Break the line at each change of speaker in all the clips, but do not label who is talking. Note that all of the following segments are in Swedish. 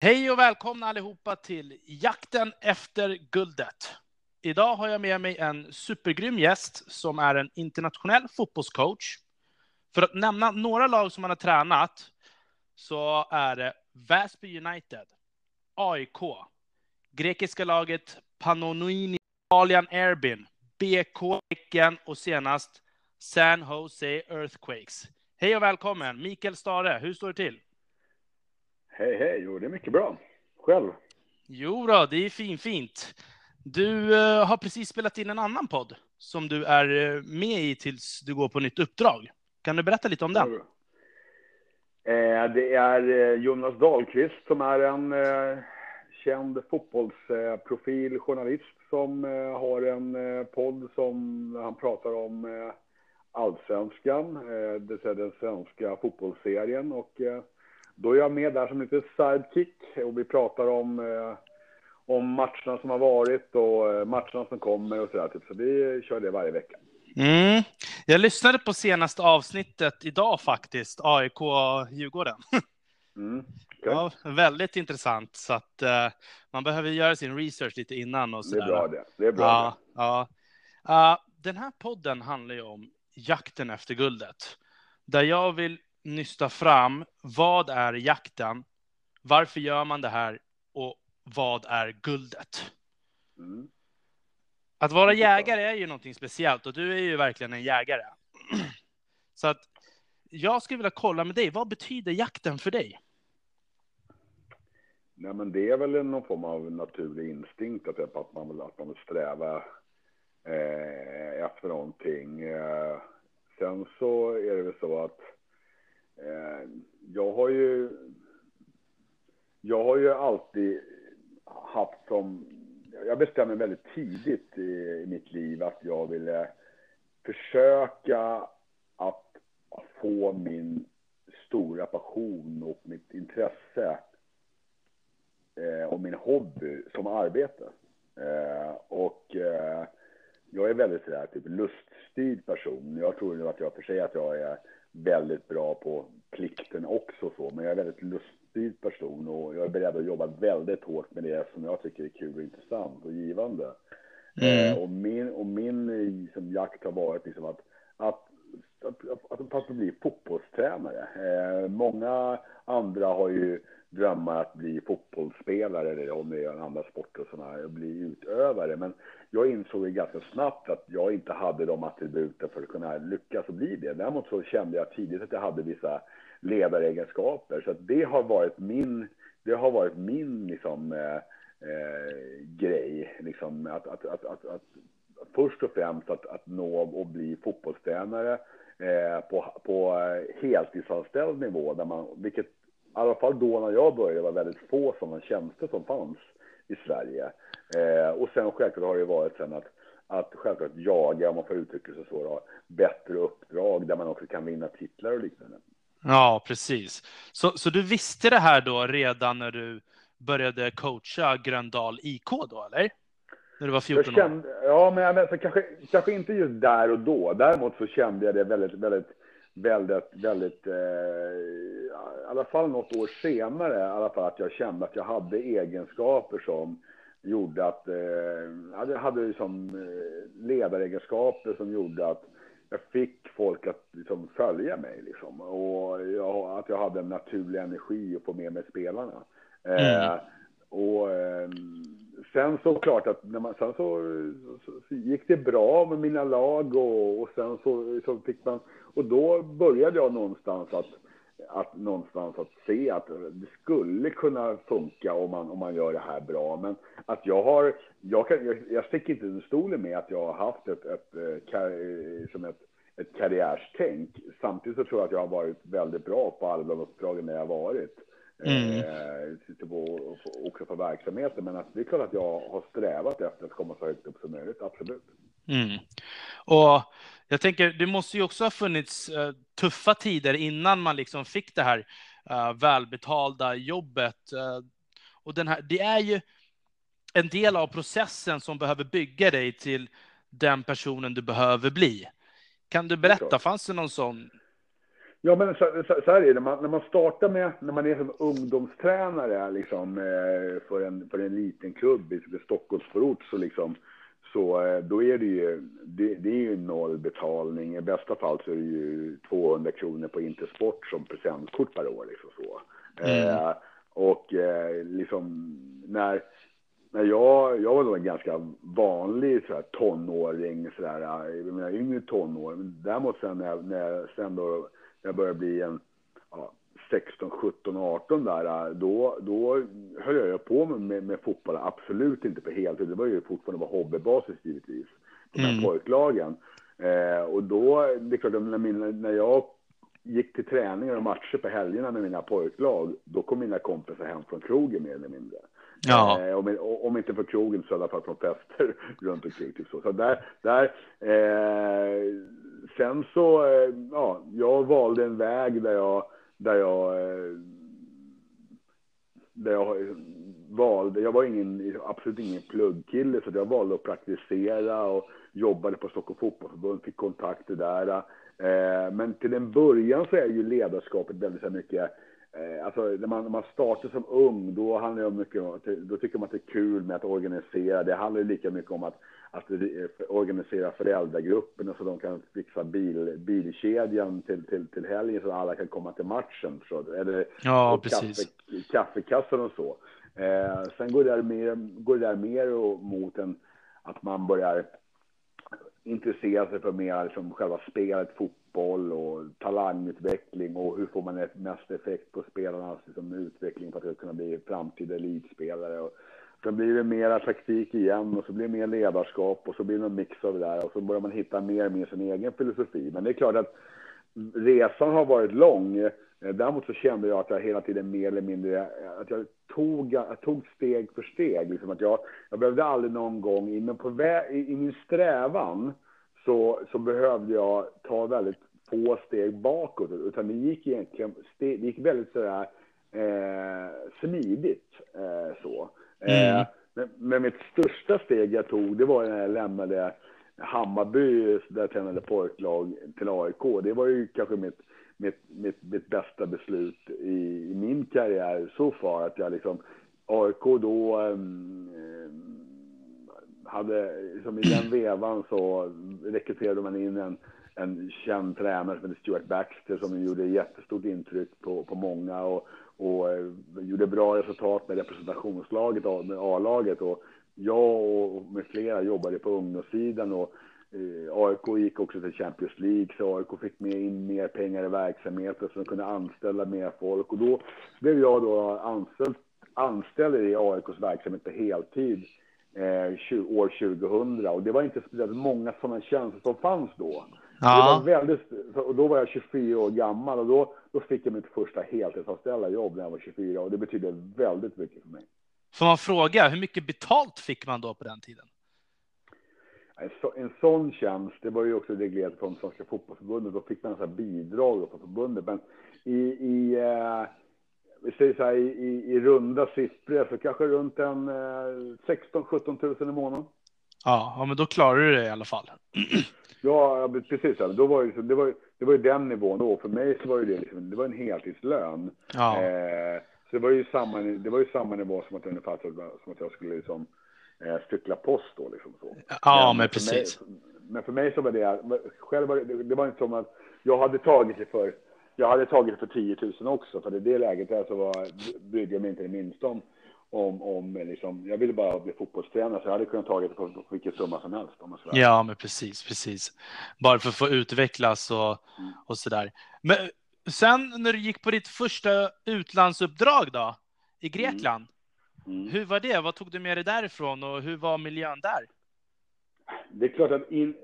Hej och välkomna allihopa till jakten efter guldet. Idag har jag med mig en supergrym gäst som är en internationell fotbollscoach. För att nämna några lag som han har tränat så är det Väsby United, AIK, grekiska laget Panonini, Italian Airbin, BK Häcken och senast San Jose Earthquakes. Hej och välkommen Mikael Stare, hur står det till?
Hej, hej. Jo, det är mycket bra. Själv?
Jo då, det är fin, fint. Du uh, har precis spelat in en annan podd som du är uh, med i tills du går på nytt uppdrag. Kan du berätta lite om den?
Eh, det är Jonas Dahlqvist som är en känd fotbollsprofil, journalist som har en podd som han pratar om allsvenskan, det vill säga den svenska fotbollsserien. Och då är jag med där som lite sidekick och vi pratar om, eh, om matcherna som har varit och eh, matcherna som kommer och sådär. Typ. Så vi kör det varje vecka.
Mm. Jag lyssnade på senaste avsnittet idag faktiskt, AIK-Djurgården. Mm. Okay. Ja, väldigt intressant. Så att uh, man behöver göra sin research lite innan och
så Det är bra det. Det är bra.
Ja, ja. Uh, den här podden handlar ju om jakten efter guldet. Där jag vill nysta fram vad är jakten, varför gör man det här och vad är guldet? Mm. Att vara jägare är ju någonting speciellt och du är ju verkligen en jägare. Så att jag skulle vilja kolla med dig, vad betyder jakten för dig?
Nej, men det är väl någon form av naturlig instinkt att, att, man, vill, att man vill sträva eh, efter någonting. Eh, sen så är det väl så att Eh, jag har ju... Jag har ju alltid haft som... Jag bestämde väldigt tidigt i, i mitt liv att jag ville försöka att få min stora passion och mitt intresse eh, och min hobby som arbete. Eh, och eh, jag är väldigt sådär, typ luststyrd person. Jag tror nu att jag för sig att jag är väldigt bra på plikten också så, men jag är en väldigt luststyrd person och jag är beredd att jobba väldigt hårt med det som jag tycker är kul och intressant och givande. Mm. Eh, och min, och min som jakt har varit liksom att, att att, att, att bli fotbollstränare. Eh, många andra har ju drömmar att bli fotbollsspelare eller om det är andra sporter och sådana bli utövare. Men jag insåg ju ganska snabbt att jag inte hade de attributen för att kunna lyckas och bli det. Däremot så kände jag tidigt att jag hade vissa ledaregenskaper. Så att det har varit min, det har varit min liksom, eh, eh, grej. Liksom, att, att, att, att, att först och främst att, att nå och bli fotbollstränare eh, på, på heltidsanställd nivå, där man, vilket alla fall då när jag började var väldigt få sådana tjänster som fanns i Sverige. Eh, och sen självklart har det varit sen att, att självklart jaga, om man får uttrycka sig så, då, bättre uppdrag där man också kan vinna titlar och liknande.
Ja, precis. Så, så du visste det här då redan när du började coacha Gröndal IK då, eller? När du var 14
kände, år? Ja, men jag alltså, kanske, kanske inte just där och då. Däremot så kände jag det väldigt, väldigt, väldigt, väldigt, eh, i alla fall något år senare, i alla fall att jag kände att jag hade egenskaper som gjorde att, eh, jag hade liksom eh, ledaregenskaper som gjorde att jag fick folk att liksom följa mig liksom. Och jag, att jag hade en naturlig energi att få med mig spelarna. Mm. Eh, och eh, sen så klart att när man, sen så, så, så, gick det bra med mina lag och, och sen så, så fick man, och då började jag någonstans att att någonstans att se att det skulle kunna funka om man, om man gör det här bra. Men att jag har, jag, kan, jag, jag sticker inte under stolen med att jag har haft ett, ett, ett, eh, som ett, ett karriärstänk. Samtidigt så tror jag att jag har varit väldigt bra på alla de uppdragen där jag har varit. Mm. Eh, på, också på verksamheten. Men att det är klart att jag har strävat efter att komma så högt upp som möjligt, absolut.
Mm. Och jag tänker, det måste ju också ha funnits uh, tuffa tider innan man liksom fick det här uh, välbetalda jobbet. Uh, och den här, det är ju en del av processen som behöver bygga dig till den personen du behöver bli. Kan du berätta, fanns det någon sån
Ja, men så, så, så här är det. Man, när man startar med, när man är som ungdomstränare liksom, eh, för, en, för en liten klubb i Stockholmsförort så liksom, så eh, då är det ju, det, det, är ju noll betalning. I bästa fall så är det ju 200 kronor på Intersport som presentkort per år. Liksom så. Mm. Eh, och eh, liksom när, när jag, jag var då en ganska vanlig så här, tonåring, så där, jag menar yngre tonåring. Däremot sen när jag, när jag, sen då, när jag började bli en ja, 16, 17, 18 där, då, då höll jag på med, med, med fotboll. Absolut inte på heltid. Det var ju fortfarande på hobbybasis givetvis. De här mm. pojklagen. Eh, och då, det är klart, när, mina, när jag gick till träningar och matcher på helgerna med mina pojklag, då kom mina kompisar hem från krogen mer eller mindre. Ja. Eh, om, om, inte från krogen så i alla fall från fester runt omkring. Typ så. så där, där eh, sen så, eh, ja, jag valde en väg där jag, där jag, eh, där jag eh, valde, jag var ingen, absolut ingen pluggkille, så jag valde att praktisera och jobbade på Stockholms fotbollförbund. fick kontakter där. Eh, men till en början så är ju ledarskapet väldigt så mycket alltså när man, när man startar som ung, då handlar det mycket om, då tycker man att det är kul med att organisera. Det handlar lika mycket om att, att organisera föräldragrupperna så de kan fixa bil, bilkedjan till, till, till helgen så alla kan komma till matchen. Så, eller
ja, precis.
Kaffe, kaffekassan och så. Eh, sen går det där mer, går det där mer mot en, att man börjar intressera sig för mer liksom själva spelet, fotboll och talangutveckling och hur får man mest effekt på spelarnas liksom, utveckling för att kunna bli framtida elitspelare. Och sen blir det mera taktik igen och så blir det mer ledarskap och så blir det en mix av det där och så börjar man hitta mer och mer sin egen filosofi. Men det är klart att resan har varit lång. Eh, däremot så kände jag att jag hela tiden mer eller mindre, eh, att jag tog, jag tog steg för steg. Liksom att jag, jag behövde aldrig någon gång, men på vä- i, i min strävan så, så behövde jag ta väldigt få steg bakåt. Utan det gick egentligen, det gick väldigt sådär eh, smidigt eh, så. Mm. Eh, men, men mitt största steg jag tog, det var när jag lämnade Hammarby, där jag tränade pojklag, till AIK. Det var ju kanske mitt mitt, mitt, mitt bästa beslut i, i, min karriär så far. Att jag liksom, AIK då um, hade, liksom i den vevan så rekryterade man in en, en känd tränare som hette Stuart Baxter som gjorde jättestort intryck på, på många och, och eh, gjorde bra resultat med representationslaget, med A-laget. Och jag och med flera jobbade på ungdomssidan och eh, AIK gick också till Champions League, så AIK fick med in mer pengar i verksamheten så de kunde anställa mer folk. Och då blev jag då anställd, anställd i AIKs verksamhet på heltid eh, år 2000. Och det var inte speciellt många sådana tjänster som fanns då. Ja. Det var väldigt, och då var jag 24 år gammal och då, då fick jag mitt första heltidsanställda jobb när jag var 24 och det betydde väldigt mycket för mig.
Får man fråga, hur mycket betalt fick man då på den tiden?
en sån tjänst, det var ju också reglerat från Svenska fotbollsförbundet, då fick man så bidrag från förbundet. Men i, i eh, vi säger så här, i, i, runda siffror, så kanske runt en eh, 16 17 000 i månaden.
Ja, ja, men då klarar du det i alla fall.
ja, precis. Då var det, det, var, det var ju den nivån då. För mig så var det, liksom, det var en heltidslön. Ja. Eh, så det var ju samma, det var ju samma nivå som att ungefär som att jag skulle liksom eh, cykla post då liksom så.
Ja, men, men precis.
Mig, men för mig så var det, själv var det, det var inte som att jag hade tagit det för, jag hade tagit det för 10 000 också, för i det läget där så var, brydde jag mig inte det minsta om, om, om liksom, jag ville bara bli fotbollstränare så jag hade kunnat tagit det på vilken summa som helst. Om
ja, men precis, precis. Bara för att få utvecklas och, mm. och sådär. Men sen när du gick på ditt första utlandsuppdrag då, i mm. Grekland, Mm. Hur var det? Vad tog du med dig därifrån och hur var miljön där?
Det är klart att in,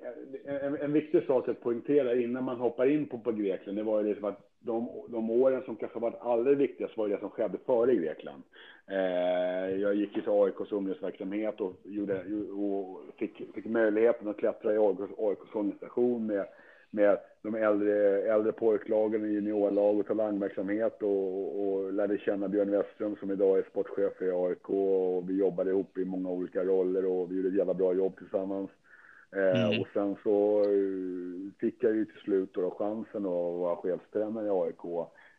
en, en, viktig sak att poängtera innan man hoppar in på, på Grekland, det var ju liksom att de, de åren som kanske varit allra viktigast var det som skedde före Grekland. Eh, jag gick till AIKs ungdomsverksamhet och, gjorde, och fick, fick möjligheten att klättra i AIKs, AIKs organisation med med de äldre, äldre pojklagen i juniorlag och talangverksamhet och, och lärde känna Björn Westström som idag är sportchef i AIK och vi jobbade ihop i många olika roller och vi gjorde ett jävla bra jobb tillsammans. Eh, mm. Och sen så eh, fick jag ju till slut då chansen att vara chefstränare i AIK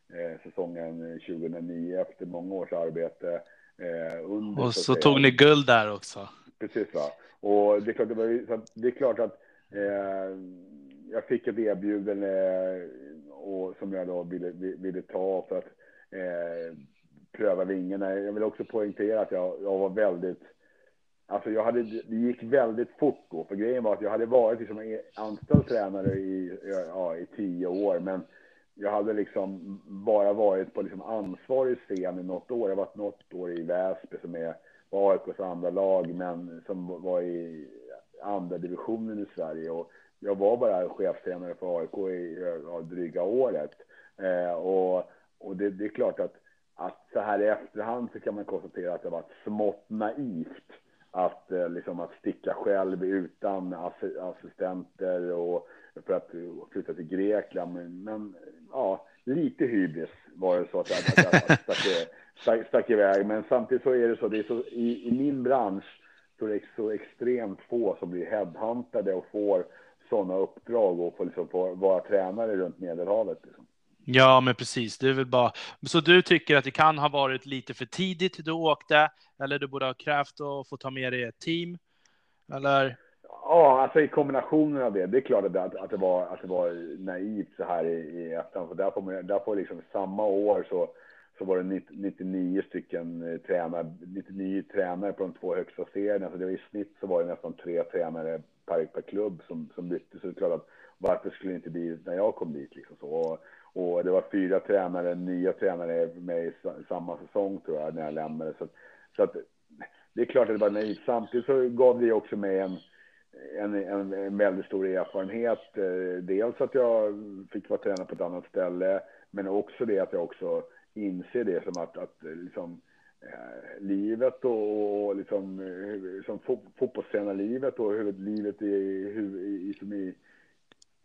eh, säsongen 2009 efter många års arbete.
Eh, under, och så, så tog ni guld där också.
Precis va. Och det är klart, det, var, det är klart att eh, jag fick ett erbjudande och, som jag då ville, ville ta för att pröva vingarna. Jag vill också poängtera att jag, jag var väldigt Alltså jag hade, det gick väldigt fort då, för grejen var att jag hade varit liksom anställd tränare i, ja, i tio år, men jag hade liksom bara varit på liksom ansvarig scen i något år. Jag har varit något år i Väsby som är AIKs andra lag, men som var i andra divisionen i Sverige. Och jag var bara chefstränare för AIK i ja, dryga året. Eh, och och det, det, är klart att, att så här i efterhand så kan man konstatera att det var smått naivt att, eh, liksom, att sticka själv utan assistenter och för att flytta till Grekland. Men, men ja, lite hybris var det så att jag, att jag stack, stack, stack iväg. Men samtidigt så är det så, det är så i, i min bransch så är det så extremt få som blir headhuntade och får sådana uppdrag och får liksom få vara tränare runt Medelhavet. Liksom.
Ja, men precis. Det är väl bara... Så du tycker att det kan ha varit lite för tidigt du åkte, eller du borde ha krävt att få ta med dig ett team? Eller?
Ja, alltså i kombinationen av det. Det är klart att, att, det, var, att det var naivt så här i, i efterhand. För där får, man, där får liksom samma år så, så var det 99 stycken eh, tränare, 99 tränare på de två högsta serierna. Så det var i snitt så var det nästan tre tränare per, per klubb som, som bytte. Så det är klart att varför skulle det inte bli när jag kom dit liksom så. Och, och det var fyra tränare, nya tränare med i samma säsong tror jag när jag lämnade. Så, så att, det är klart att det var naivt. Samtidigt så gav det också mig en, en, en, en väldigt stor erfarenhet. Eh, dels att jag fick vara tränare på ett annat ställe, men också det att jag också inser det som att, att liksom, eh, livet och, och liksom, eh, som fotbollstränarlivet och huvudlivet i, i, i, i, i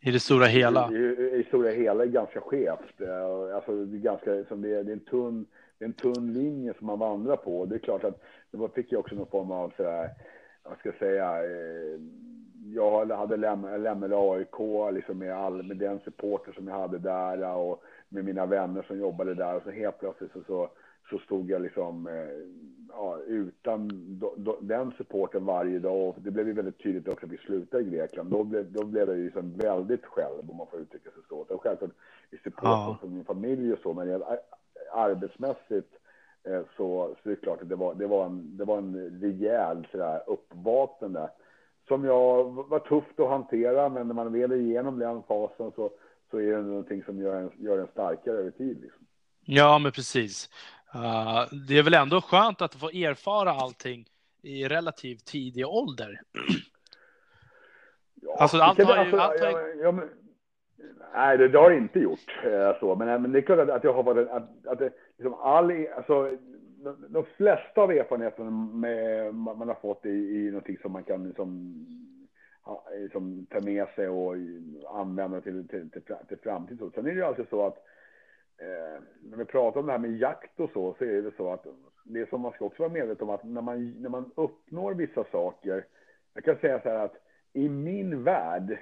i det stora hela?
I, i, i stora hela är ganska skevt. Eh, alltså, det, är ganska, som det, är, det, är en tunn, det är en tunn linje som man vandrar på. Det är klart att då fick jag också någon form av sådär, vad ska jag säga, eh, jag hade lämnat, AIK liksom med, all, med den supporter som jag hade där och med mina vänner som jobbade där och så helt plötsligt så, så så stod jag liksom eh, ja, utan do, do, den supporten varje dag. Och det blev ju väldigt tydligt också att vi slutade i Grekland. Då blev, då blev jag ju liksom väldigt själv, om man får uttrycka sig så. Och självklart i supporten ja. för min familj och så, men jag, arbetsmässigt eh, så, så är det klart att det var, det var en, det var en rejäl sådär uppvaknande som jag var tufft att hantera, men när man väl är igenom den fasen så, så är det någonting som gör en, gör en starkare över tid. Liksom.
Ja, men precis. Uh, det är väl ändå skönt att få erfara allting i relativt tidig ålder.
Ja, alltså, allt har ju... Alltså, allt har... Ja, ja, men, nej, det, det har det inte gjort. Eh, så. Men, men det är klart att, att jag har varit... Att, att det, liksom all, alltså, de, de flesta av erfarenheterna med, man har fått i, i någonting som man kan liksom, liksom, ta med sig och använda till, till, till, till framtiden. Sen är det ju alltid så att eh, när vi pratar om det här med jakt och så, så är det så att det som man ska också vara medveten om att när man, när man uppnår vissa saker, jag kan säga så här att i min värld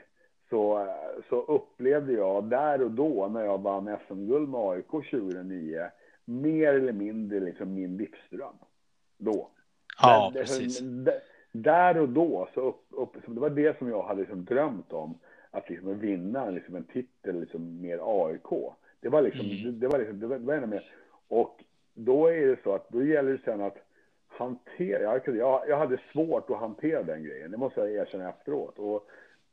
så, så upplevde jag där och då när jag vann SM-guld med AIK 2009, mer eller mindre liksom min livsdröm. Då.
Ja, där, precis.
Där och då, så upp, upp, det var det som jag hade liksom drömt om, att liksom vinna liksom en titel liksom med AIK. Det var liksom, mm. det, var liksom, det var, det var ännu mer. Och då är det så att då gäller det sen att hantera, jag, jag, jag hade svårt att hantera den grejen, det måste jag erkänna efteråt. Och,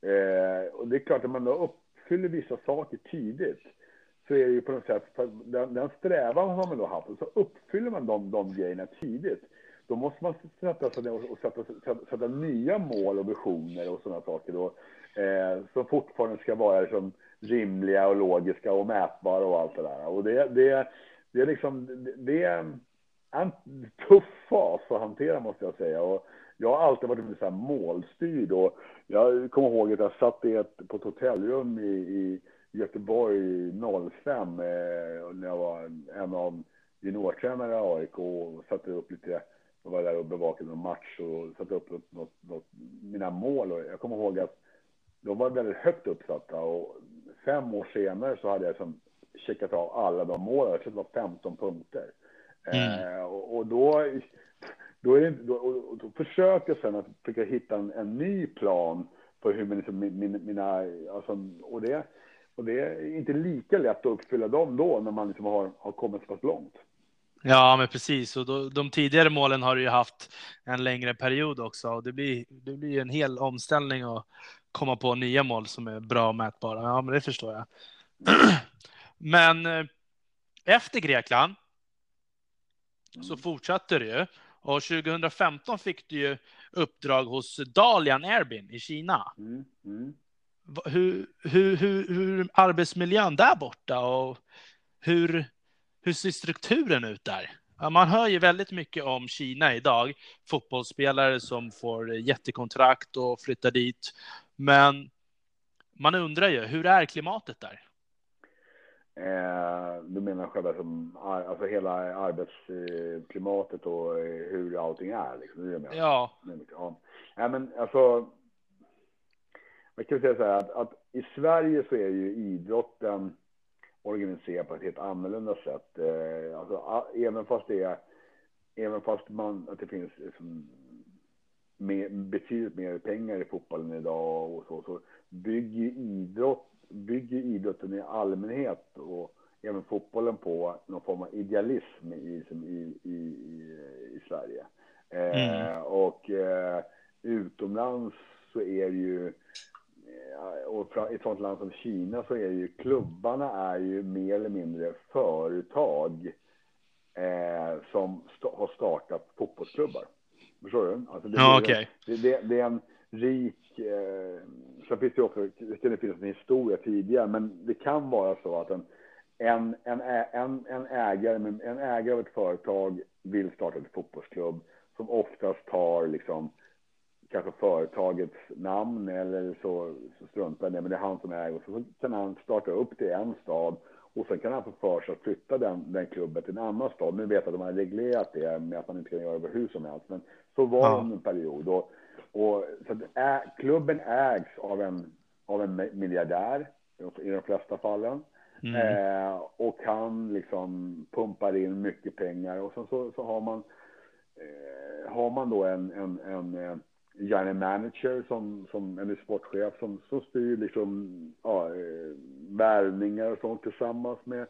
eh, och det är klart att man då uppfyller vissa saker tidigt, så är det ju på något sätt, den, den strävan har man då haft, och så uppfyller man de, de grejerna tidigt. Då måste man sätta sig och, och sätta, sätta, sätta, nya mål och visioner och sådana saker då, eh, som fortfarande ska vara liksom, rimliga och logiska och mätbara och allt det där. Och det, det, det är liksom, det är en tuff fas att hantera måste jag säga. Och jag har alltid varit lite så här målstyrd och jag kommer ihåg att jag satt i ett, på ett hotellrum i, i Göteborg 05 eh, när jag var en av juniortränare i AIK och satte upp lite Jag var där och bevakade någon match och satte upp något, något, något, mina mål. Och jag kommer ihåg att de var väldigt högt uppsatta och fem år senare så hade jag som checkat av alla de målen. Tror det var 15 punkter. Mm. Eh, och, och, då, då, är det, då, då försöker jag sen att försöka hitta en, en ny plan för hur liksom, mina, mina alltså, och det, och det är inte lika lätt att uppfylla dem då när man liksom har, har kommit så pass långt.
Ja, men precis. Och då, de tidigare målen har du ju haft en längre period också. Och det blir, det blir en hel omställning att komma på nya mål som är bra och mätbara. Ja, men det förstår jag. men eh, efter Grekland så mm. fortsatte du ju. Och 2015 fick du ju uppdrag hos Dalian Airbin i Kina. Mm, mm. Hur, hur, hur, hur arbetsmiljön där borta och hur, hur ser strukturen ut där? Man hör ju väldigt mycket om Kina idag, fotbollsspelare som får jättekontrakt och flyttar dit. Men man undrar ju, hur är klimatet där?
Eh, du menar själva som, alltså hela arbetsklimatet och hur allting är? Liksom, det menar.
Ja.
ja. Ja, men alltså, man kan säga så här att, att, i Sverige så är ju idrotten organiserad på ett helt annorlunda sätt. Eh, alltså, även fast det är, även fast man, att det finns liksom, mer, betydligt mer pengar i fotbollen idag och så, så bygger idrott bygger idrotten i allmänhet och även fotbollen på någon form av idealism i, i, i, i Sverige. Mm. Eh, och eh, utomlands så är det ju, eh, och i ett sånt land som Kina så är ju klubbarna är ju mer eller mindre företag eh, som st har startat fotbollsklubbar. Förstår du?
Alltså det, ja, okay.
det, det, det, är en rik eh, Sen finns det också, det finns en historia tidigare, men det kan vara så att en, en, en, en, en, ägare, en ägare av ett företag vill starta en fotbollsklubb som oftast tar liksom kanske företagets namn eller så, så struntar det, men det är han som äger. Så kan han starta upp det i en stad och sen kan han få för sig att flytta den, den klubben till en annan stad. Nu vet jag att de har reglerat det med att man inte kan göra det hur som helst, men så var det ja. en period. Och och, så ä, klubben ägs av en, av en miljardär i de flesta fallen. Mm. Eh, och han liksom pumpar in mycket pengar och sen så, så har man eh, har man då en, en, en, en general manager som, som en sportchef som, som styr liksom ja, eh, värvningar och sånt tillsammans med,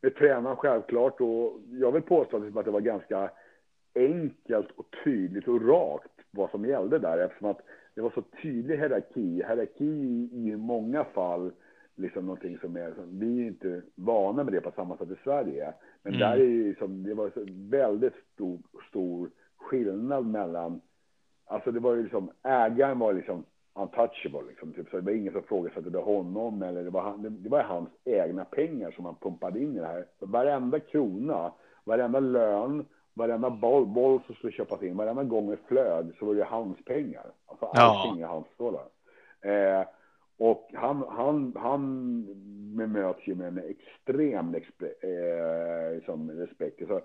med tränaren självklart. Och jag vill påstå att det var ganska enkelt och tydligt och rakt vad som gällde där eftersom att det var så tydlig hierarki. Hierarki i många fall liksom någonting som är, vi är inte vana med det på samma sätt i Sverige. Men mm. där är ju liksom, det var väldigt stor, stor skillnad mellan, alltså det var ju liksom, ägaren var liksom untouchable liksom. Typ, så det var ingen som ifrågasatte honom eller det var, han, det, det var hans egna pengar som han pumpade in i det här. Så varenda krona, varenda lön varenda boll, boll som skulle köpas in, varenda gång det flög så var det hans pengar. Alltså allting ja. är hans stålar. Eh, och han, han, han möts ju med en extrem eh, liksom respekt. Så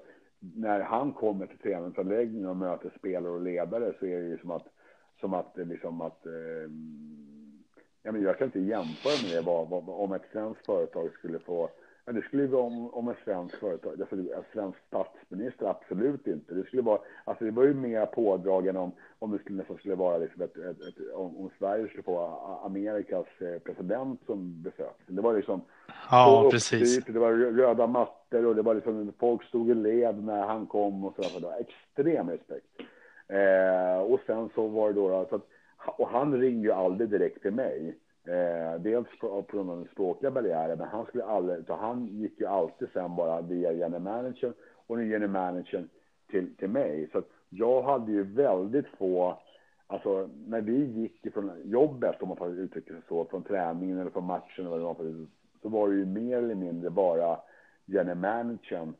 när han kommer till träningsanläggningen och möter spelare och ledare så är det ju som att, som att, liksom att eh, ja, men jag kan inte jämföra med det vad, vad, om ett svenskt företag skulle få men det skulle vara om, om en svensk företag, alltså en svensk statsminister, absolut inte. Det skulle vara, alltså det var ju mer pådragen om, om det skulle nästan skulle vara liksom ett, ett, ett, om, om, Sverige skulle få Amerikas eh, president som besök. Det var liksom,
ja, precis.
det var röda mattor och det var liksom, folk stod i led när han kom och så, så det var extrem respekt. Eh, och sen så var det då, så att, och han ringde ju aldrig direkt till mig. Eh, dels på, grund av den språkliga barriären, men han skulle aldrig, så han gick ju alltid sen bara via general managern och den general managern till, till mig. Så jag hade ju väldigt få, alltså när vi gick från jobbet, om man får uttrycka sig så, från träningen eller från matchen eller vad det var, så var det ju mer eller mindre bara general managern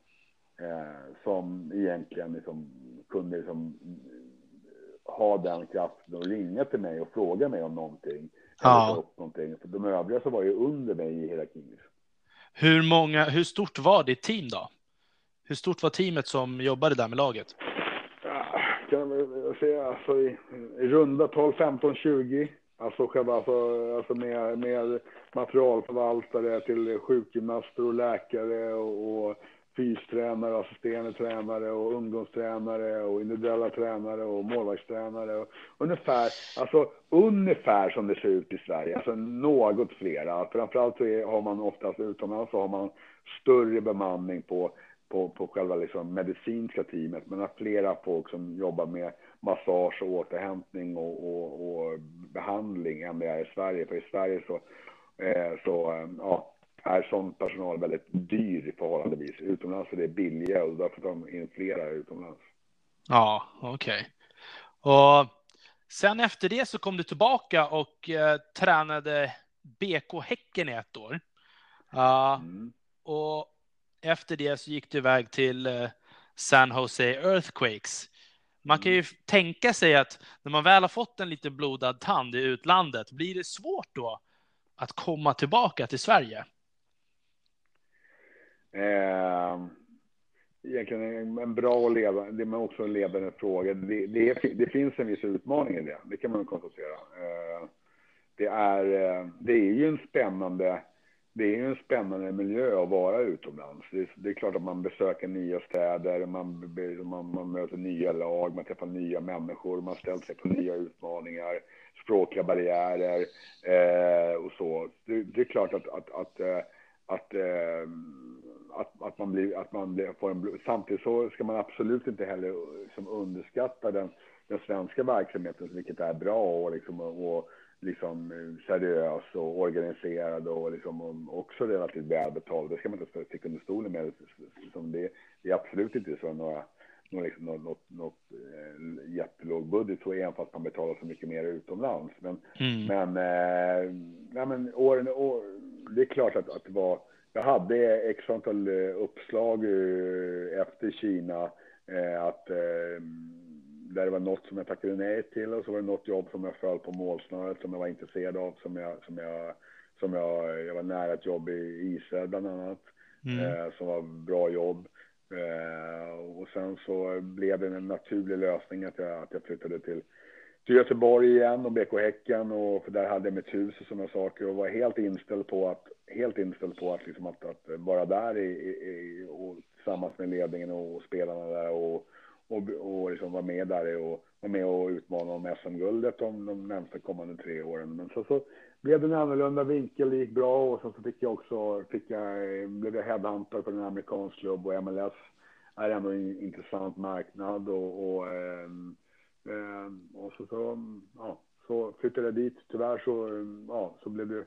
eh, som egentligen liksom kunde liksom ha den kraften att ringa till mig och fråga mig om någonting. Ja. Upp någonting. För de övriga så var ju under mig i hierarkin.
Hur, många, hur stort var ditt team då? Hur stort var teamet som jobbade där med laget?
kan jag säga, alltså i, i runda tal 15, 20. Alltså själva, alltså, alltså med, med materialförvaltare till sjukgymnaster och läkare och, och fystränare, assisterande tränare och ungdomstränare och individuella tränare och målvaktstränare. Och ungefär, alltså ungefär som det ser ut i Sverige, alltså något flera. Framförallt så är, har man oftast utomlands så har man större bemanning på, på, på själva liksom medicinska teamet. Man har flera folk som jobbar med massage och återhämtning och, och, och behandling än det är i Sverige. För i Sverige så, eh, så eh, ja, är sån personal väldigt dyr förhållandevis. Utomlands är det billigare och därför tar de in flera utomlands.
Ja, okej. Okay. Och sen efter det så kom du tillbaka och eh, tränade BK Häcken i ett år. Uh, mm. Och efter det så gick du iväg till eh, San Jose Earthquakes. Man kan ju mm. tänka sig att när man väl har fått en lite blodad tand i utlandet, blir det svårt då att komma tillbaka till Sverige?
Eh, egentligen en bra och leva, det är också en ledande fråga. Det, det, det, finns en viss utmaning i det, det kan man konstatera. Eh, det, är, eh, det är ju en spännande det är ju en spännande miljö att vara utomlands. Det är, det är klart att man besöker nya städer, man, man, man, möter nya lag, man träffar nya människor, man ställer sig på nya utmaningar, språkliga barriärer eh, och så. Det, det, är klart att, att, att, att, att, eh, att, att man, blir, att man blir, får en... Samtidigt så ska man absolut inte heller som underskatta den, den svenska verksamheten, vilket är bra och, liksom, och liksom seriös och organiserad och liksom också relativt välbetald. Det ska man inte sticka under stolen med. Det, det är absolut inte så några, några liksom något, något, något eh, jättelåg budget så även fast man betalar så mycket mer utomlands. Men, mm. men, eh, ja, men åren, år, det är klart att, att det var, jag hade x antal eh, uppslag eh, efter Kina eh, att eh, där det var något som jag tackade nej till och så var det något jobb som jag föll på målsnöret som jag var intresserad av som jag, som jag, som jag, jag var nära ett jobb i Israel bland annat mm. eh, som var bra jobb. Eh, och sen så blev det en naturlig lösning att jag, att jag flyttade till, till Göteborg igen och BK Häcken och för där hade jag mitt hus och sådana saker och var helt inställd på att helt inställd på att, liksom att, att vara där i, i, och tillsammans med ledningen och spelarna där och och, och liksom vara med där och vara med och utmana om SM-guldet de, de närmaste kommande tre åren. Men så, så blev det en annorlunda vinkel, det gick bra och sen så fick jag också, fick jag, blev jag headhuntad för en amerikansk klubb och MLS är ändå en intressant marknad och, och, eh, och så, så, ja, så flyttade jag dit. Tyvärr så, ja, så blev det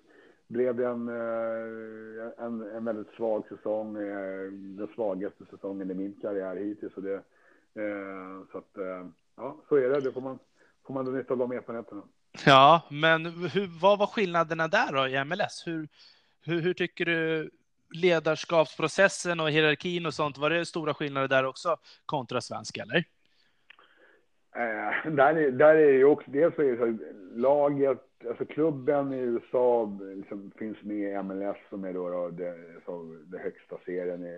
blev det en, eh, en, en väldigt svag säsong, eh, den svagaste säsongen i min karriär hittills. Och det, så att, eh, ja, så är det. Det får man, får man nytta av de erfarenheterna.
Ja, men hur, vad var skillnaderna där då i MLS? Hur, hur, hur tycker du ledarskapsprocessen och hierarkin och sånt, var det stora skillnader där också kontra svenska eller?
Eh, där, är, där är det ju också, dels så är det så laget, alltså klubben i USA liksom finns med i MLS som är då, då det, så det högsta serien i,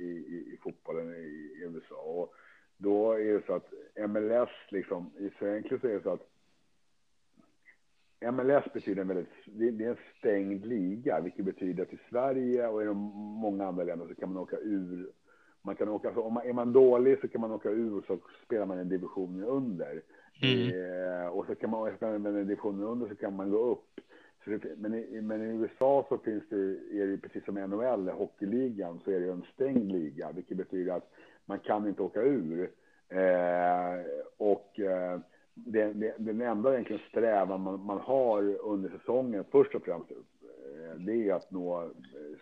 i, i, i fotbollen i, i USA. Och då är det så att MLS, liksom, i förenkling så är det så att MLS betyder en väldigt, det är en stängd liga, vilket betyder att i Sverige och i många andra länder så kan man åka ur. Man kan åka, om man, är man dålig så kan man åka ur och så spelar man en division under. Mm. Eh, och så kan man, spela en division under så kan man gå upp. Det, men, i, men i USA så finns det, är det precis som i NHL, hockeyligan, så är det en stängd liga, vilket betyder att man kan inte åka ur. Eh, och eh, det, det, den enda egentligen strävan man, man, har under säsongen, först och främst, eh, det är att nå eh,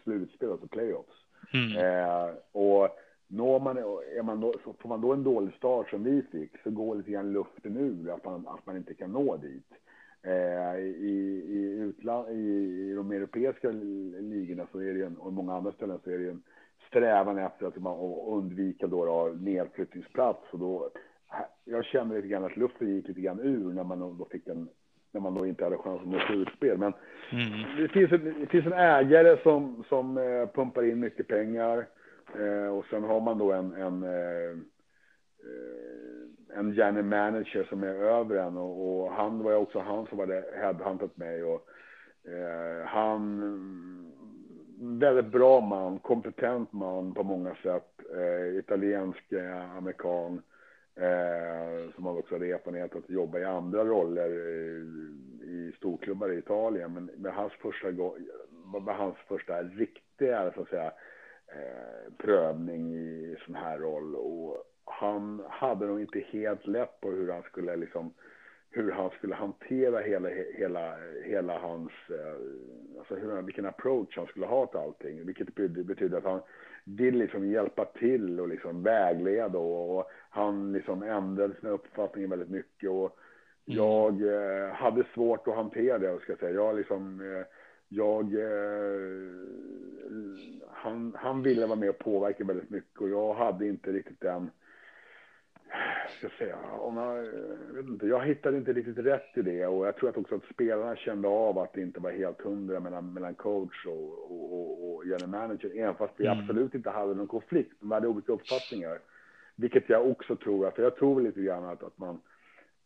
slutspel, alltså playoffs. Mm. Eh, och når man, är man då, får man då en dålig start som vi fick så går lite grann luften ur att man, att man inte kan nå dit. Eh, i, i, utland, i, i de europeiska ligorna så är det en, och många andra ställen så är det en strävan efter att man undvika då, då nedflyttningsplats. Och då, jag kände lite grann att luften gick lite grann ur när man då fick en när man då inte hade chans att nå slutspel. Men mm. det, finns en, det finns en ägare som, som eh, pumpar in mycket pengar eh, och sen har man då en, en, eh, en Jenny manager som är över en och, och han var ju också han som hade headhuntat mig och eh, han väldigt bra man, kompetent man på många sätt, eh, italiensk eh, amerikan eh, som har också erfarenhet att jobba i andra roller i, i storklubbar i Italien. Men med hans första, med hans första riktiga så att säga, eh, prövning i sån här roll och han hade nog inte helt lätt på hur han skulle liksom hur han skulle hantera hela, hela, hela hans, eh, alltså hur, vilken approach han skulle ha till allting. Vilket betyder att han vill liksom hjälpa till och liksom vägleda och, och han liksom ändrade sina uppfattningar väldigt mycket. Och mm. jag eh, hade svårt att hantera det, ska jag säga. Jag liksom, eh, jag, eh, han, han ville vara med och påverka väldigt mycket och jag hade inte riktigt den ska jag säga, om jag, vet inte, jag hittade inte riktigt rätt i det och jag tror att också att spelarna kände av att det inte var helt hundra mellan, mellan coach och, och, och, och general manager, även fast vi mm. absolut inte hade någon konflikt, vi hade olika uppfattningar. Vilket jag också tror, för jag tror lite grann att, att man,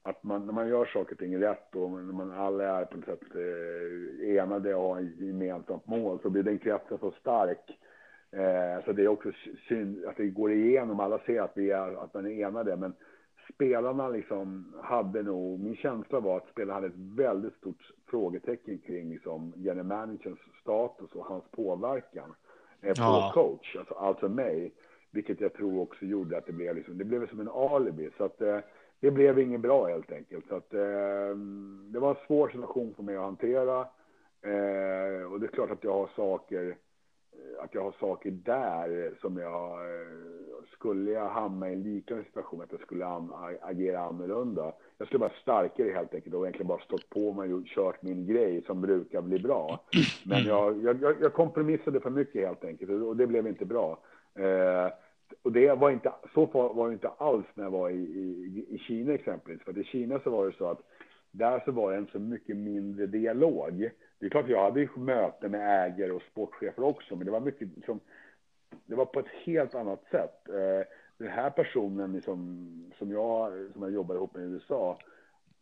att man, när man gör saker och ting rätt och när man alla är på något sätt eh, enade och har ett gemensamt mål så blir den kretsen så stark Eh, så det är också synd att det går igenom. Alla ser att, vi är, att man är enade, men spelarna liksom hade nog, min känsla var att spelarna hade ett väldigt stort frågetecken kring liksom general managerns status och hans påverkan eh, på ja. coach, alltså, alltså mig. Vilket jag tror också gjorde att det blev liksom, det blev som en alibi. Så att eh, det blev inget bra helt enkelt. Så att eh, det var en svår situation för mig att hantera. Eh, och det är klart att jag har saker att jag har saker där som jag skulle jag hamna i en liknande situation att jag skulle agera annorlunda. Jag skulle vara starkare helt enkelt och egentligen bara stått på mig och kört min grej som brukar bli bra. Men jag, jag, jag kompromissade för mycket helt enkelt och det blev inte bra. Eh, och det var inte, så var det inte alls när jag var i, i, i Kina exempelvis. För i Kina så var det så att där så var det en så mycket mindre dialog. Det är klart, jag hade ju möten med ägare och sportchefer också, men det var mycket liksom, det var på ett helt annat sätt. Eh, den här personen liksom, som, jag, som jag jobbar ihop med i USA,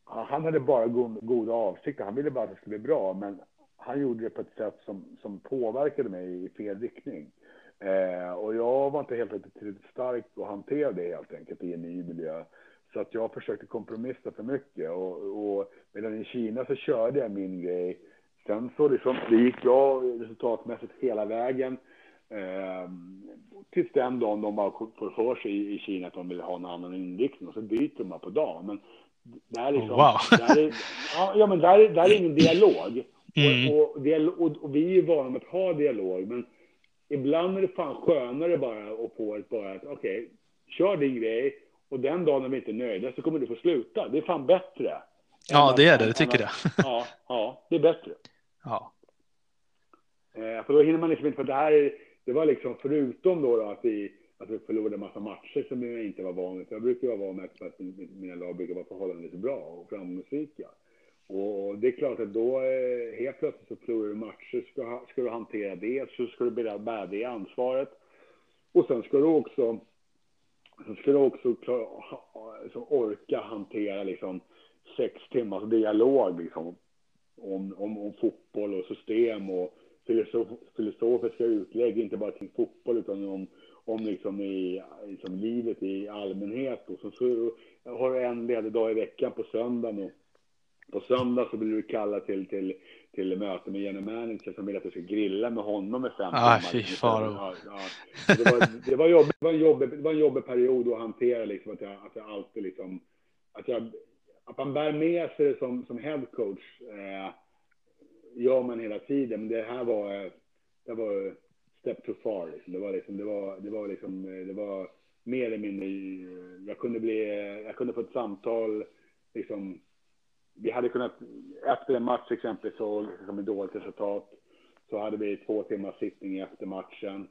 han hade bara goda avsikter. Han ville bara att det skulle bli bra, men han gjorde det på ett sätt som, som påverkade mig i fel riktning. Eh, och jag var inte helt tillräckligt stark att hantera det helt enkelt i en ny miljö. Så att jag försökte kompromissa för mycket. Och, och medan i Kina så körde jag min grej Sen så liksom, det gick bra resultatmässigt hela vägen. Eh, tills den dagen de bara får för sig i, Kina att de vill ha en annan inriktning och så byter de bara på dagen. Men där är, liksom, oh, wow. där är, ja, men där, där är ingen dialog. Mm. Och, och, och, och, vi är vana med att ha dialog, men ibland är det fan skönare bara att få ett bara att okej, okay, kör din grej och den dagen vi inte är nöjda så kommer du få sluta. Det är fan bättre.
Ja, det är det. Det tycker jag.
Ja, ja, det är bättre.
Ja.
Eh, för då hinner man liksom inte, för det här, det var liksom förutom då, då att, vi, att vi förlorade en massa matcher som jag inte var van vid. Jag brukar vara van med att mina lag brukar vara förhållandevis bra och framgångsrika. Och det är klart att då eh, helt plötsligt så förlorar du matcher, ska, ska du hantera det, så ska du bära det ansvaret. Och sen ska du också, sen ska du också klara, orka hantera liksom sex timmars dialog liksom om, om, om fotboll och system och filosof, filosofiska utlägg, inte bara kring fotboll utan om, om liksom i, liksom livet i allmänhet. Och så, så har du en ledig dag i veckan på söndagen och på söndag så blir du kallad till, till, till möte med general manager som vill att du ska grilla med honom med fem
ah, timmar. Ja,
ja. Det, var, det, var jobbigt, det, var en jobbig, det var en jobbig period att hantera, liksom, att, jag, att jag alltid liksom, att, jag, att man bär med sig det som, som head coach. Eh, gör man hela tiden, men det här var, det var step too far. Liksom. Det var liksom, det var, det var liksom, det var mer eller mindre, jag kunde bli, jag kunde få ett samtal, liksom, vi hade kunnat, efter en match exempelvis, så liksom ett dåligt resultat, så hade vi två timmars sittning efter matchen.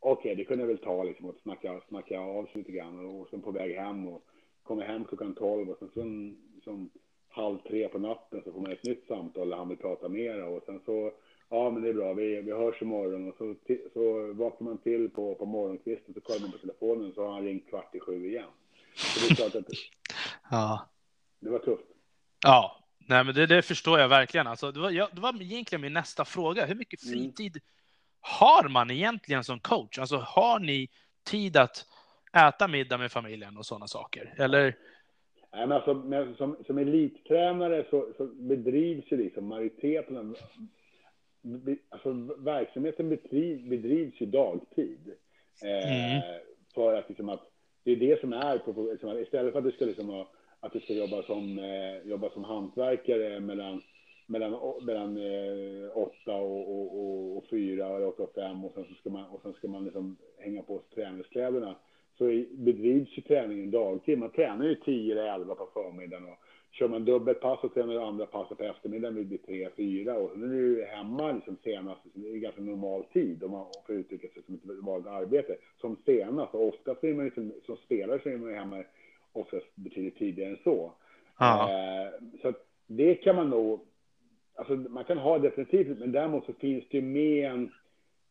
Okej, okay, det kunde jag väl ta liksom och snacka, snacka av sig lite grann och sen på väg hem och kommer hem klockan tolv och sen, sen, sen halv tre på natten så får man ett nytt samtal där han vill prata mera och sen så, ja men det är bra, vi, vi hörs imorgon och så, så vaknar man till på, på morgonkvisten så kollar man på telefonen så har han ringt kvart i sju igen. Så det är klart att
Ja.
Det var tufft.
Ja, nej, men det, det förstår jag verkligen. Alltså, det, var, jag, det var egentligen min nästa fråga. Hur mycket
Mm.
fritid har man egentligen som coach? Alltså, har ni tid att äta middag med familjen och sådana saker? Eller?
Nej, men alltså, men som, som elittränare så, så bedrivs ju liksom majoriteten av... be- Alltså, verksamheten bedriv, bedrivs ju dagtid. Eh,
Mm.
För att, liksom, att det är det som är, på- liksom, istället för att du ska, liksom, att du ska jobba som, eh, jobba som hantverkare mellan, mellan, mellan eh, åtta och, och, och, och fyra eller åtta och fem och sen, så ska man, och sen ska man liksom hänga på sig träningskläderna så bedrivs ju träningen dagtid. Man tränar ju 10 eller 11 på förmiddagen och kör man dubbelpass och tränar det andra passet på eftermiddagen vid 3, 4 och sen är du ju hemma liksom senast, det är ganska normal tid om man får uttrycka sig som ett vanligt arbete, som senast. Och oftast är man ju som, som spelare så är man ju hemma oftast betydligt tidigare än så.
Ja.
Eh, så det kan man nog, alltså man kan ha definitivt, men däremot så finns det ju med en,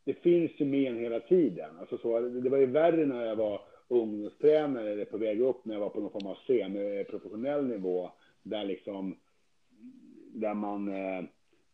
det finns ju med en hela tiden. Alltså så, det var ju värre när jag var ungdomstränare eller på väg upp när jag var på någon form av semi-professionell nivå där liksom, där man eh,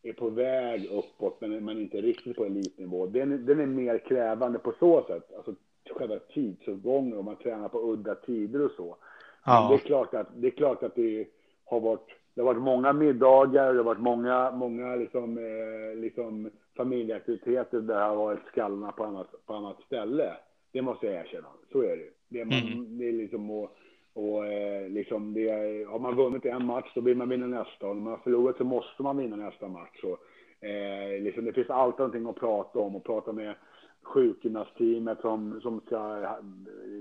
är på väg uppåt men man är inte riktigt på elitnivå. Den, den är mer krävande på så sätt, alltså själva tidsåtgången och man tränar på udda tider och så. Men det är
Ja.
klart att det, är klart att det har varit det har varit många middagar, det har varit många, många liksom, eh, liksom familjeaktiviteter där det har varit skallarna på annat, på annat ställe. Det måste jag erkänna. Så är det. Det man,
Mm.
det är liksom och, och eh, liksom det är, har man vunnit en match så vill man vinna nästa och när man har förlorat så måste man vinna nästa match. Och, eh, liksom, det finns alltid någonting att prata om och prata med sjukgymnastteamet som, som ska eh,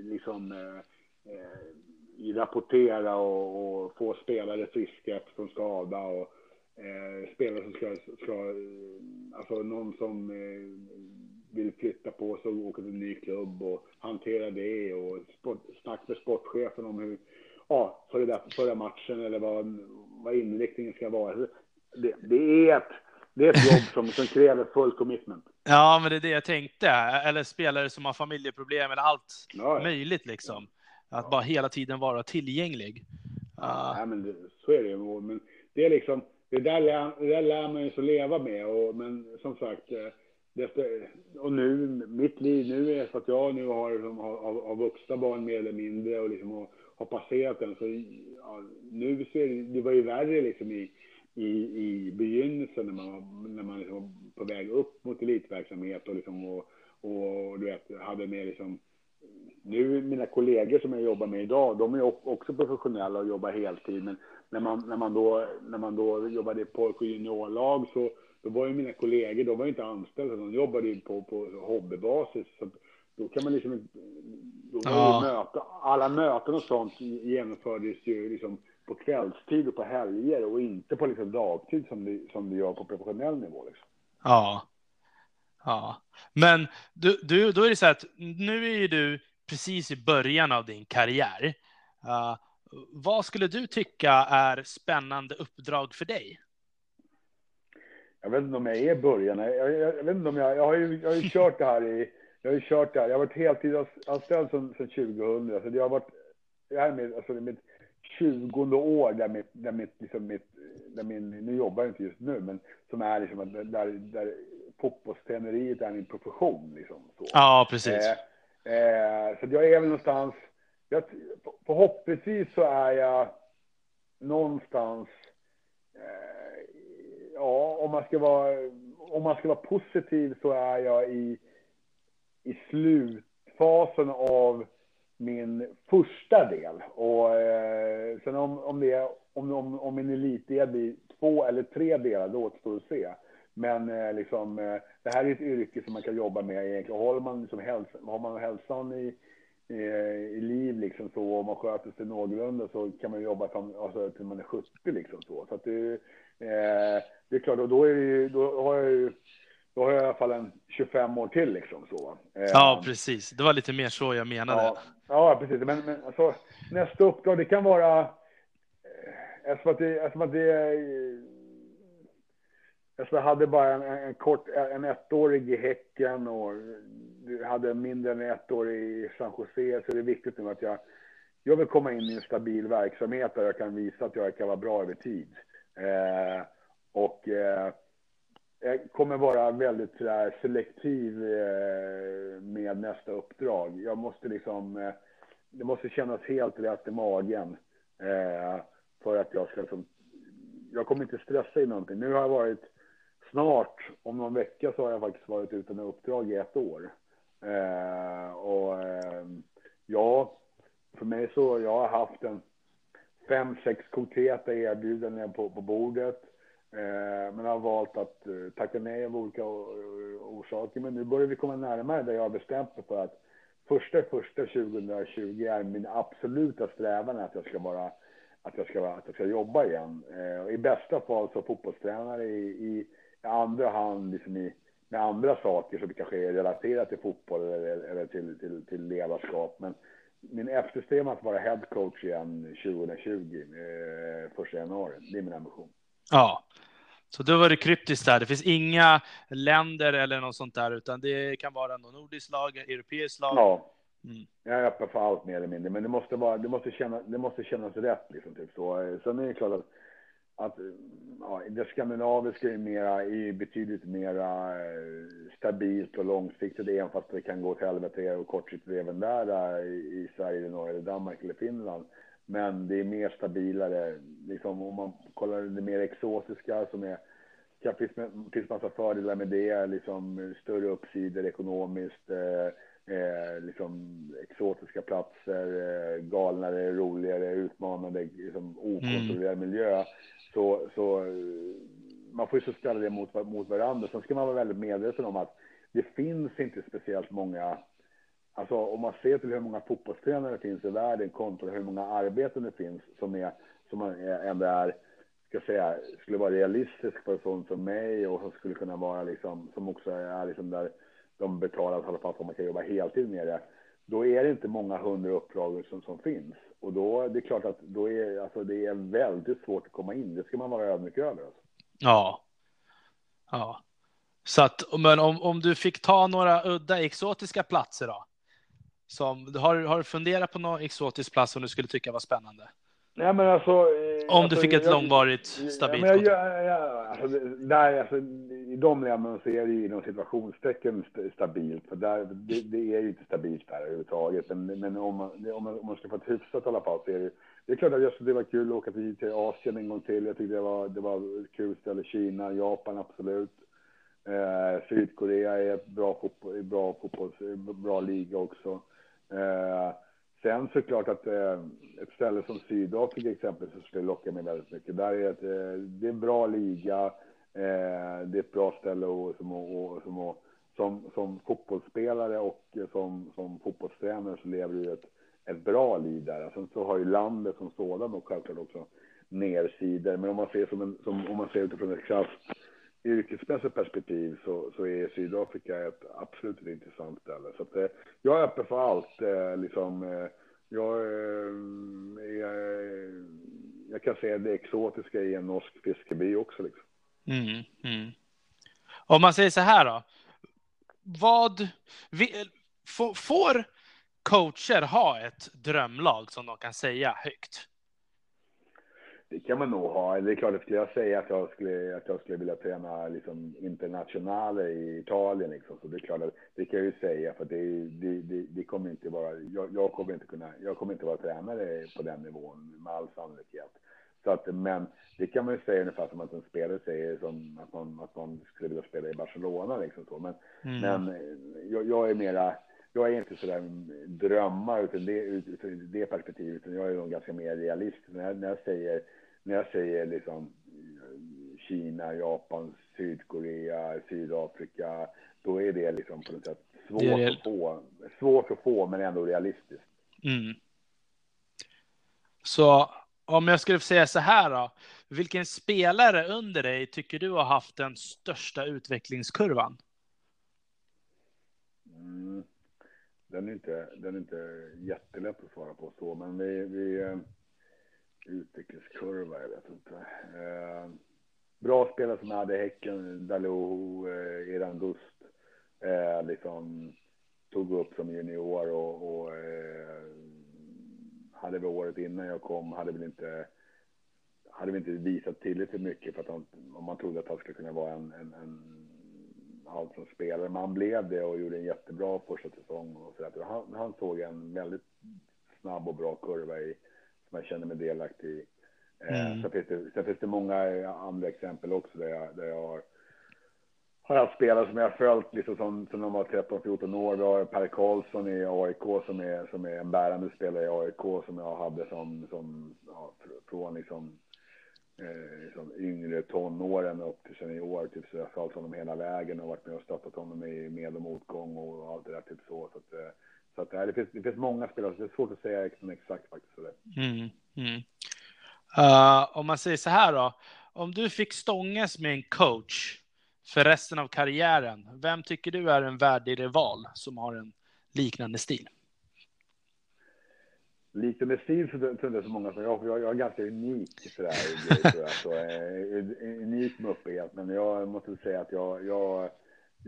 liksom eh, eh, rapportera och, och få spelare friska från skada och eh, spelare som ska, ska alltså någon som eh, vill flytta på sig och åka till en ny klubb och hantera det och sport, snack med sportchefen om hur, ja, för det där, förra matchen eller vad, vad inriktningen ska vara. Det, det är ett, det är ett jobb som, som kräver full commitment.
ja, men det är det jag tänkte. Eller spelare som har familjeproblem eller allt
Ja, ja.
möjligt liksom. Att bara hela tiden vara tillgänglig. Ja.
Nej, men det, så är det ju. Men det är liksom, det där lär, det där lär man ju så leva med. Och, men som sagt, efter, och nu, mitt liv nu är så att jag nu har, liksom, har, har, vuxna barn mer eller mindre och liksom har, har passerat den. Så ja, nu så är det, det var ju värre liksom i, i, i begynnelsen när man, var- när man liksom var på väg upp mot elitverksamhet och, liksom, och, och du vet, hade mer liksom nu mina kollegor som jag jobbar med idag, de är också professionella och jobbar heltid. Men när man, när man, då, när man då jobbade i pojk och juniorlag så då var ju mina kollegor, de var ju inte anställda, de jobbade ju på, på hobbybasis. Så då kan man liksom då var
Ja.
ju möta, alla möten och sånt genomfördes ju liksom på kvällstid och på helger och inte på liksom dagtid som det, som det gör på professionell nivå. Liksom.
Ja. Ja. Men du, du, då är det så att nu är ju du precis i början av din karriär. Uh, vad skulle du tycka är spännande uppdrag för dig?
Jag vet inte om jag är början. Jag, jag, jag vet inte om jag, jag, har ju, jag har ju kört det här i, jag har ju kört det här. Jag har varit heltidsanställd sedan, sedan 2000. Så det har varit, det här är mitt, alltså det är mitt 20 år där mitt, där mitt, liksom mitt, där min, nu jobbar jag inte just nu, men som är liksom där, där fotbollsträneriet är min profession liksom. Så.
Ja, precis.
Eh, eh, så jag är väl någonstans, jag, förhoppningsvis så är jag någonstans, eh, ja, om man ska vara, om man ska vara positiv så är jag i, i slutfasen av min första del. Och eh, sen om, om, det, är- om, om, om min elitdel blir två eller tre delar, det återstår att se. Men eh, liksom, eh, det här är ett yrke som man kan jobba med egentligen. Håller man, liksom häls har man hälsan i, i, i liv liksom så, och man sköter sig någorlunda så kan man jobba fram, alltså, till man är 70 liksom så. Så att det, eh, det är klart, och då, är ju, då har jag ju då har jag i alla fall en 25 år till liksom så. Eh,
Ja, precis. Det var lite mer så jag menade.
Ja, ja precis. Men, men alltså, nästa uppdrag, det kan vara... eh, Eftersom att det, eftersom att det eftersom jag hade bara en, en kort, en ettårig i Häcken och hade mindre än ett år i San Jose så är det viktigt nu att jag jag vill komma in i en stabil verksamhet där jag kan visa att jag kan vara bra över tid. Eh, och eh, jag kommer vara väldigt sådär, selektiv eh, med nästa uppdrag. Jag måste liksom, eh, det måste kännas helt rätt i magen eh, för att jag ska liksom, jag kommer inte stressa i någonting. Nu har jag varit snart, om någon vecka så har jag faktiskt varit utan uppdrag i ett år. Eh, och eh, ja, för mig så, jag har haft en fem, sex konkreta erbjudanden på, på bordet. Eh, men har valt att eh, tacka nej av olika eh, orsaker. Men nu börjar vi komma närmare där jag har bestämt mig för att första första 2020 är min absoluta strävan att jag ska vara att jag ska, att jag ska jobba igen. Eh, I bästa fall som fotbollstränare, i, i, i andra hand liksom i, med andra saker som kanske är relaterat till fotboll eller, eller till, till, till ledarskap. Men min eftersträvan att vara head coach igen 2020, eh, första januari. Det är min ambition.
Ja, så då var det kryptiskt där. Det finns inga länder eller något sånt där, utan det kan vara någon nordisk lag, europeisk lag.
Ja, mm. jag är öppen för allt mer eller mindre, men det måste vara, det måste kännas, det måste kännas rätt liksom. Typ så. Sen är det klart att att ja, det skandinaviska är, mera, är betydligt mer eh, stabilt och långsiktigt, även fast det kan gå till helvete och kortsiktigt även där i, i Sverige, Norge, eller Danmark eller Finland. Men det är mer stabilare, liksom om man kollar det mer exotiska som är det finns, finns massa fördelar med det, liksom större uppsidor ekonomiskt, eh, eh, liksom exotiska platser, eh, galnare, roligare, utmanande, liksom okontrollerad mm. miljö. Så, så eh, man får ju så ställa det mot, mot varandra. Sen ska man vara väldigt medveten om att det finns inte speciellt många Alltså om man ser till hur många fotbollstränare det finns i världen kontra hur många arbeten det finns som är som ändå är ska säga skulle vara realistisk för en sån som mig och som skulle kunna vara liksom som också är liksom där de betalar i alla fall för att man kan jobba heltid med det. Då är det inte många hundra uppdrag som, som finns och då det är klart att då är alltså det är väldigt svårt att komma in. Det ska man vara ödmjuk över. Alltså.
Ja. Ja. Så att, men om, om du fick ta några udda exotiska platser då? Som, har, har du funderat på någon exotisk plats som du skulle tycka var spännande?
Nej, men alltså, eh,
Om alltså, du fick ett jag, långvarigt, stabilt
ja, jag, jag, alltså, där, alltså, I de länderna så är det ju inom situationstecken stabilt, för där, det, det, är ju inte stabilt där överhuvudtaget. Men, men om, man, om, man, om man ska få ett hyfsat i alla fall så är det det är klart att just det var kul att åka till, till Asien en gång till. Jag tyckte det var, det var kul ställe. Kina, Japan, absolut. Eh, Sydkorea är ett bra, fotboll, bra, fotboll, bra liga också. Eh, sen såklart att eh, ett ställe som Sydafrika exempelvis skulle locka mig väldigt mycket. Där är ett, eh, det är en bra liga. Eh, det är ett bra ställe och, som, och, som, som, som fotbollsspelare och som, som fotbollstränare så lever du ett, ett bra liv där. Sen så har ju landet som sådant och självklart också nersidor. Men om man ser som en, som, om man ser utifrån ett krasst yrkesmässigt perspektiv så, så är Sydafrika ett absolut ett intressant ställe. Så att, eh, jag är öppen för allt. Eh, liksom, eh, jag, eh, jag, eh, jag, kan säga det exotiska i en norsk fiskeby också. Liksom.
Mm, mm. Om man säger så här då. Vad vi, får coacher ha ett drömlag som de kan säga högt?
Det kan man nog ha. Det är klart, skulle jag säga att jag skulle, att jag skulle vilja träna liksom internationale i Italien, liksom, så det är klart att det kan jag ju säga, för det, det, det, det kommer inte vara, jag, jag, kommer inte kunna, jag kommer inte vara tränare på den nivån med all sannolikhet. Så att, men det kan man ju säga ungefär som att en spelare säger som att man, att man skulle vilja spela i Barcelona liksom så. Men, mm. men jag, jag är mera, jag är inte sådär drömmar utan det, utifrån det perspektivet, utan jag är nog ganska mer realistisk. När jag, när jag säger, när jag säger liksom Kina, Japan, Sydkorea, Sydafrika, då är det liksom på något sätt svårt det att få. Svårt att få, men ändå realistiskt.
Mm. Så om jag skulle säga så här då, vilken spelare under dig tycker du har haft den största utvecklingskurvan?
Mm den är inte, den är inte jättelätt att svara på så, men vi, vi utrikeskurva, utvecklingskurva, jag vet inte. Eh, bra spelare som hade Häcken, Dalot, eh, Eran Gust, eh, liksom tog upp som junior och, och eh, hade vi året innan jag kom, hade väl inte, hade vi inte visat tillräckligt mycket för att han, om man trodde att han skulle kunna vara en, en, en allsvensk spelare. Men han blev det och gjorde en jättebra första säsong. Och så där. Han, han såg en väldigt snabb och bra kurva i, som jag känner mig delaktig i. Eh, mm. Sen, finns det, sen finns det många andra exempel också där jag, där jag har, har haft spelare som jag har följt liksom som, som de var 13-14 år. Vi har Per Karlsson i AIK som är, som är en bärande spelare i AIK som jag hade som, som ja, från liksom, eh, liksom yngre tonåren upp till senior. Typ, så jag har följt honom hela vägen och varit med och stöttat honom i med och motgång och allt det där. Typ så. så att, eh, så att, eh, det, finns, det finns många spelare, så det är svårt att säga liksom exakt faktiskt.
Mm, mm. Uh, om man säger så här då, om du fick stångas med en coach för resten av karriären, vem tycker du är en värdig rival som har en liknande stil?
Liknande stil så tror jag så många som jag, jag, jag är ganska unik sådär, tror jag, så, eh, unik med uppighet, men jag måste säga att jag, jag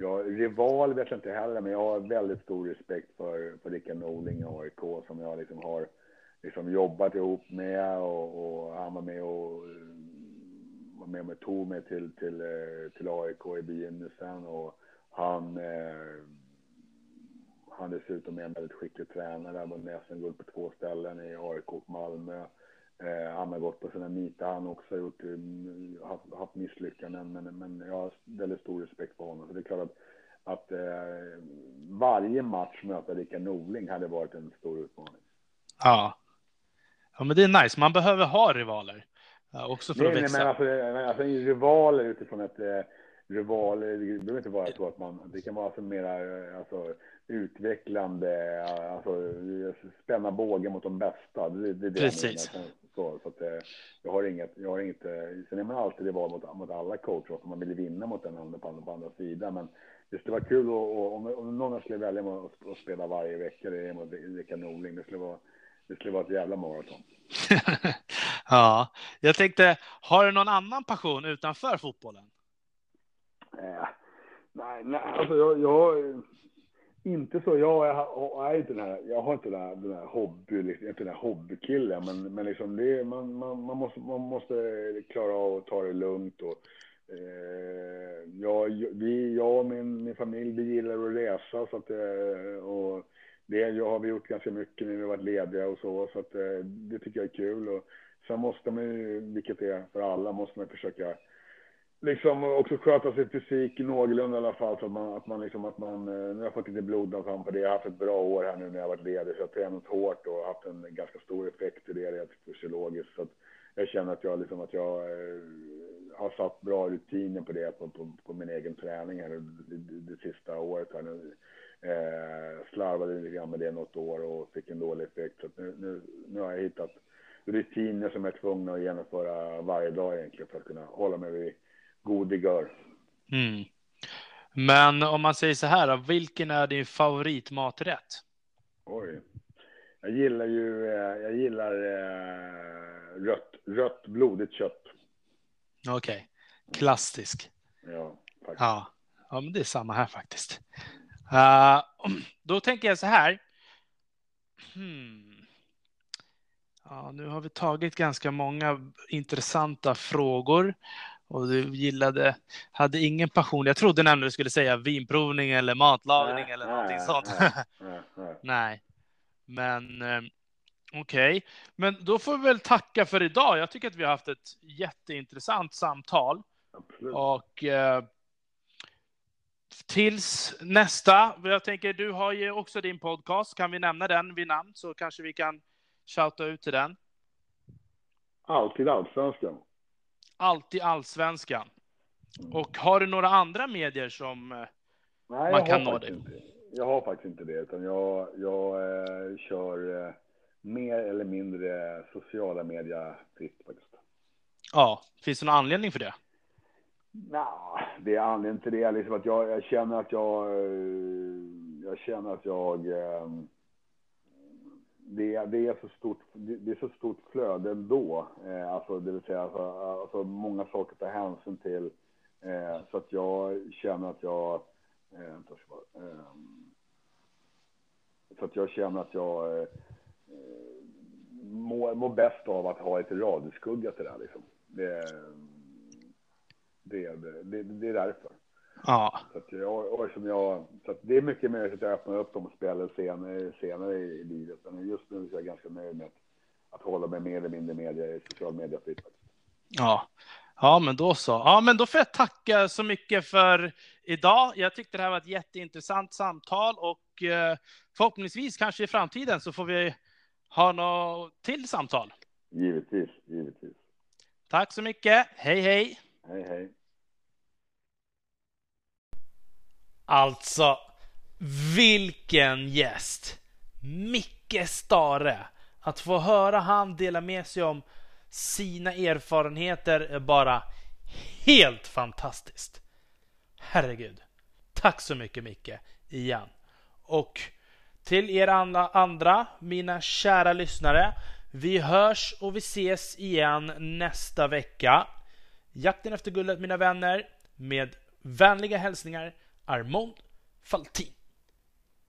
jag rival vet jag inte heller, men jag har väldigt stor respekt för, för Rickard Norling i AIK som jag liksom har liksom jobbat ihop med och, och han var med och var med och tog mig till, till, eh, till AIK i begynnelsen och han eh, han dessutom är en väldigt skicklig tränare, han vunnit SM-guld på två ställen i AIK och Malmö. Eh, han har gått på sina nitar, han också gjort, eh, haft, haft misslyckanden, men, men jag har väldigt stor respekt för honom. Så det är klart att, att eh, varje match möta Rickard Norling hade varit en stor utmaning.
Ja. Ja, men det är nice. Man behöver ha rivaler. också för nej, att växa.
Nej, men alltså, alltså rivaler utifrån ett eh, rivaler, det behöver inte vara så att man, det kan vara alltså mera alltså, utvecklande, alltså spänna bågen mot de bästa. Det, det, det
Precis.
Så, så att, eh, jag har inget, jag har inget, eh, sen är man alltid rival mot, mot alla coacher, för man vill vinna mot den andra på, på andra sidan. Men det skulle vara kul och, om, om någon skulle välja att, att spela varje vecka, det är mot Rickard Norling. Det skulle vara, det skulle vara ett jävla maraton.
ja, jag tänkte, har du någon annan passion utanför fotbollen?
Nej, nej, nej, alltså jag, jag inte så. Jag är, inte den här, jag har inte den här, den här hobby, liksom, inte den här hobbykillen, men, men liksom det, man, man, man, måste, man måste klara av att ta det lugnt och eh, jag, vi, jag och min, min familj, vi gillar att resa så att, eh, och det jag har vi gjort ganska mycket när vi har varit lediga och så, så att eh, det tycker jag är kul och sen måste man ju, vilket är för alla, måste man försöka liksom också sköta sin fysik någorlunda i alla fall. Så att man, att man liksom, att man, eh, nu har jag fått lite blodavfall på det. Jag har haft ett bra år här nu när jag varit ledig. Så jag har tränat hårt och haft en ganska stor effekt i det rent fysiologiskt. Så att jag känner att jag liksom, att jag eh, har satt bra rutiner på det på, på, på min egen träning här det, det, det sista året här nu. Eh, slarvade lite grann med det något år och fick en dålig effekt. Så nu, nu, nu har jag hittat rutiner som jag är tvungen att genomföra varje dag egentligen för att kunna hålla mig vid god vigör.
Mm. Men om man säger så här, vilken är din favoritmaträtt?
Oj. Jag gillar ju, eh, jag gillar eh, rött, rött blodigt kött.
Okej, okay. klassisk.
Ja,
faktiskt. Ja. ja, men det är samma här faktiskt. Uh, då tänker jag så här. Hmm. Ja, nu har vi tagit ganska många intressanta frågor och du gillade, hade ingen passion. Jag trodde nämligen du skulle säga vinprovning eller matlagning nej, eller någonting nej, sånt. Nej, nej. Men eh, okej, okay. men då får vi väl tacka för idag. Jag tycker att vi har haft ett jätteintressant samtal. Absolut. Och eh, tills nästa, jag tänker du har ju också din podcast. Kan vi nämna den vid namn så kanske vi kan shouta ut till den?
Alltid allsvenskan
alltid allsvenskan. Och har du några andra medier som eh, Nej, man kan nå dig?
Inte. Jag har faktiskt inte det, utan jag, jag eh, kör eh, mer eller mindre sociala medier fritt faktiskt.
Ja, finns det någon anledning för det?
Nej, det är anledningen till det liksom att jag, jag känner att jag, eh, jag känner att jag eh, det, det, är så stort, det är så stort flöde ändå. Eh, alltså, det vill säga alltså, alltså många saker att ta hänsyn till. Eh, så att jag känner att jag... Eh, vänta, bara, eh, så att jag känner att jag... Eh, mår, mår bäst av att ha ett radioskugga till det här liksom. Det, Det, det, det, det är därför.
Ja.
Så, att jag, och som jag, så det är mycket möjligt att jag öppnar upp de spelen senare, senare i livet. Men just nu är jag ganska nöjd med att, att hålla mig mer eller mindre media, i social media fritt.
Ja. Ja, men då så. Ja, men då får jag tacka så mycket för idag. Jag tyckte det här var ett jätteintressant samtal och eh, förhoppningsvis kanske i framtiden så får vi ha något till samtal.
Givetvis, givetvis.
Tack så mycket. Hej, hej.
Hej, hej.
Alltså, vilken gäst! Micke Stare. Att få höra han dela med sig om sina erfarenheter är bara helt fantastiskt. Herregud. Tack så mycket Micke, igen. Och till er andra, andra, mina kära lyssnare. Vi hörs och vi ses igen nästa vecka. Jakten efter guldet mina vänner. Med vänliga hälsningar Armond Faltin.